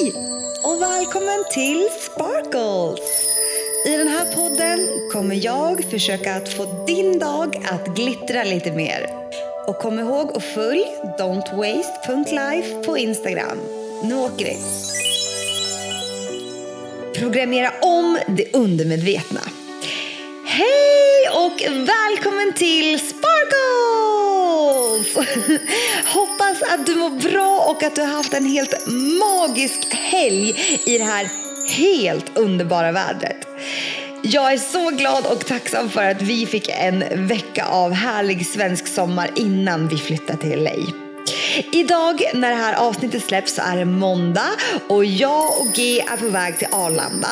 Hej och välkommen till Sparkles! I den här podden kommer jag försöka att få din dag att glittra lite mer. Och kom ihåg att följ don'twaste.life på Instagram. Nu åker vi! Programmera om det undermedvetna. Hej och välkommen till Sparkles! Att du mår bra och att du har haft en helt magisk helg i det här helt underbara vädret. Jag är så glad och tacksam för att vi fick en vecka av härlig svensk sommar innan vi flyttade till LA. Idag när det här avsnittet släpps så är det måndag och jag och G är på väg till Arlanda.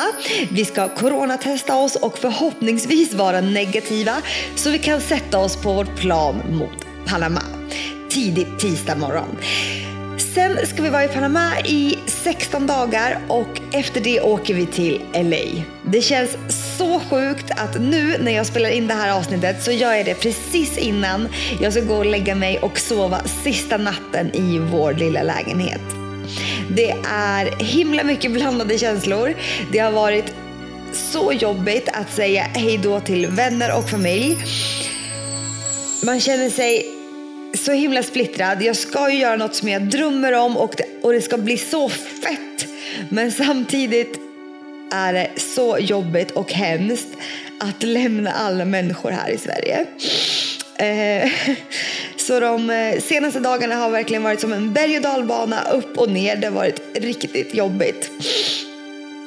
Vi ska coronatesta oss och förhoppningsvis vara negativa så vi kan sätta oss på vårt plan mot Panama tidigt tisdag morgon. Sen ska vi vara i Panama i 16 dagar och efter det åker vi till LA. Det känns så sjukt att nu när jag spelar in det här avsnittet så gör jag det precis innan jag ska gå och lägga mig och sova sista natten i vår lilla lägenhet. Det är himla mycket blandade känslor. Det har varit så jobbigt att säga hejdå till vänner och familj. Man känner sig så himla splittrad. Jag ska ju göra något som jag drömmer om och det, och det ska bli så fett. Men samtidigt är det så jobbigt och hemskt att lämna alla människor här i Sverige. Eh, så de eh, senaste dagarna har verkligen varit som en berg och dalbana, upp och ner. Det har varit riktigt jobbigt.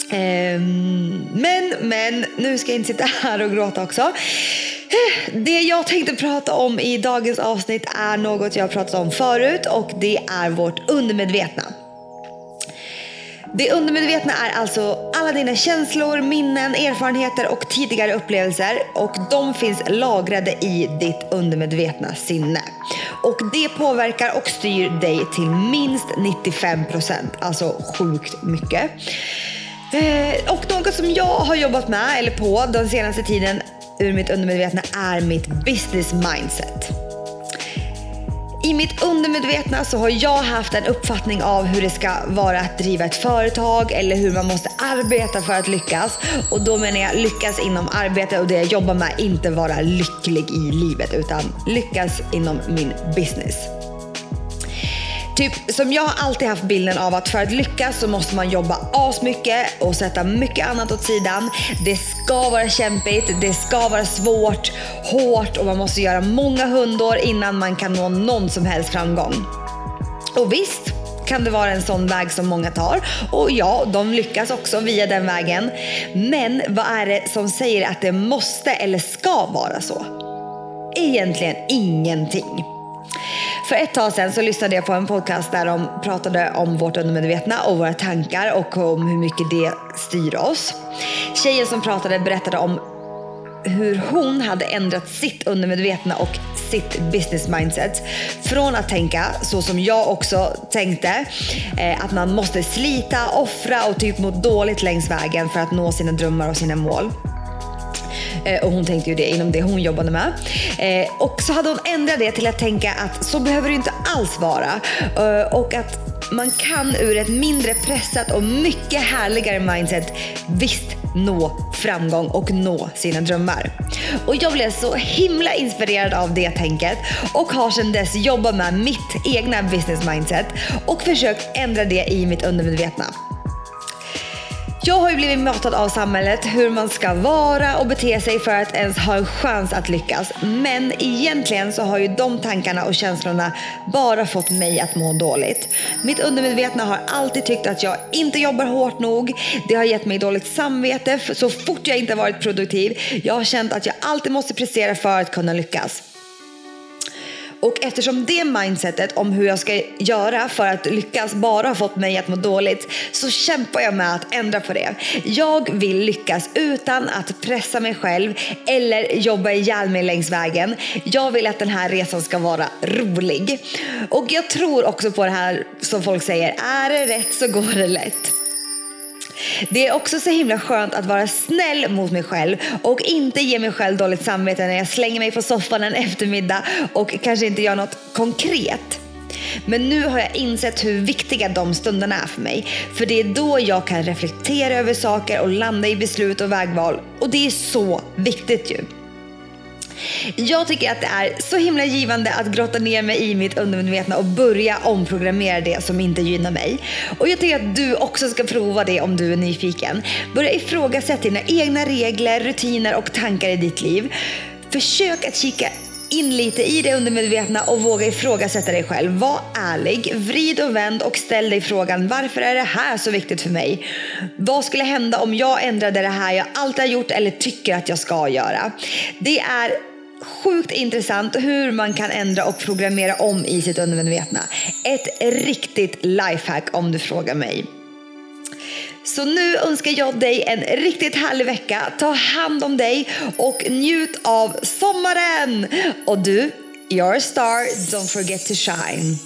Ehm, men, men, nu ska jag inte sitta här och gråta också. Det jag tänkte prata om i dagens avsnitt är något jag pratat om förut och det är vårt undermedvetna. Det undermedvetna är alltså alla dina känslor, minnen, erfarenheter och tidigare upplevelser och de finns lagrade i ditt undermedvetna sinne. Och det påverkar och styr dig till minst 95%, alltså sjukt mycket. Eh, och något som jag har jobbat med, eller på, den senaste tiden ur mitt undermedvetna är mitt business mindset. I mitt undermedvetna så har jag haft en uppfattning av hur det ska vara att driva ett företag eller hur man måste arbeta för att lyckas. Och då menar jag lyckas inom arbete och det jag jobbar med, inte vara lycklig i livet utan lyckas inom min business. Typ som jag har alltid haft bilden av att för att lyckas så måste man jobba asmycket och sätta mycket annat åt sidan. Det ska vara kämpigt, det ska vara svårt, hårt och man måste göra många hundår innan man kan nå någon som helst framgång. Och visst, kan det vara en sån väg som många tar. Och ja, de lyckas också via den vägen. Men vad är det som säger att det måste eller ska vara så? Egentligen ingenting. För ett tag sedan så lyssnade jag på en podcast där de pratade om vårt undermedvetna och våra tankar och om hur mycket det styr oss. Tjejen som pratade berättade om hur hon hade ändrat sitt undermedvetna och sitt business mindset. Från att tänka så som jag också tänkte, eh, att man måste slita, offra och typ må dåligt längs vägen för att nå sina drömmar och sina mål. Eh, och hon tänkte ju det inom det hon jobbade med. Eh, och så hade hon ändrat det till att tänka att så behöver det inte alls vara. Eh, och att man kan ur ett mindre pressat och mycket härligare mindset visst nå framgång och nå sina drömmar. Och jag blev så himla inspirerad av det tänket och har sedan dess jobbat med mitt egna business mindset och försökt ändra det i mitt undermedvetna. Jag har ju blivit matad av samhället hur man ska vara och bete sig för att ens ha en chans att lyckas. Men egentligen så har ju de tankarna och känslorna bara fått mig att må dåligt. Mitt undermedvetna har alltid tyckt att jag inte jobbar hårt nog. Det har gett mig dåligt samvete så fort jag inte varit produktiv. Jag har känt att jag alltid måste prestera för att kunna lyckas. Och eftersom det mindsetet om hur jag ska göra för att lyckas bara har fått mig att må dåligt så kämpar jag med att ändra på det. Jag vill lyckas utan att pressa mig själv eller jobba ihjäl mig längs vägen. Jag vill att den här resan ska vara rolig. Och jag tror också på det här som folk säger, är det rätt så går det lätt. Det är också så himla skönt att vara snäll mot mig själv och inte ge mig själv dåligt samvete när jag slänger mig på soffan en eftermiddag och kanske inte gör något konkret. Men nu har jag insett hur viktiga de stunderna är för mig. För det är då jag kan reflektera över saker och landa i beslut och vägval. Och det är så viktigt ju. Jag tycker att det är så himla givande att grotta ner mig i mitt undermedvetna och börja omprogrammera det som inte gynnar mig. Och jag tycker att du också ska prova det om du är nyfiken. Börja ifrågasätta dina egna regler, rutiner och tankar i ditt liv. Försök att kika in lite i det undermedvetna och våga ifrågasätta dig själv. Var ärlig, vrid och vänd och ställ dig frågan varför är det här så viktigt för mig? Vad skulle hända om jag ändrade det här jag alltid har gjort eller tycker att jag ska göra? Det är sjukt intressant hur man kan ändra och programmera om i sitt undermedvetna. Ett riktigt lifehack om du frågar mig. Så nu önskar jag dig en riktigt härlig vecka. Ta hand om dig och njut av sommaren! Och du, you're a star, don't forget to shine.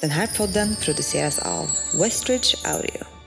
Den här podden produceras av Westridge Audio.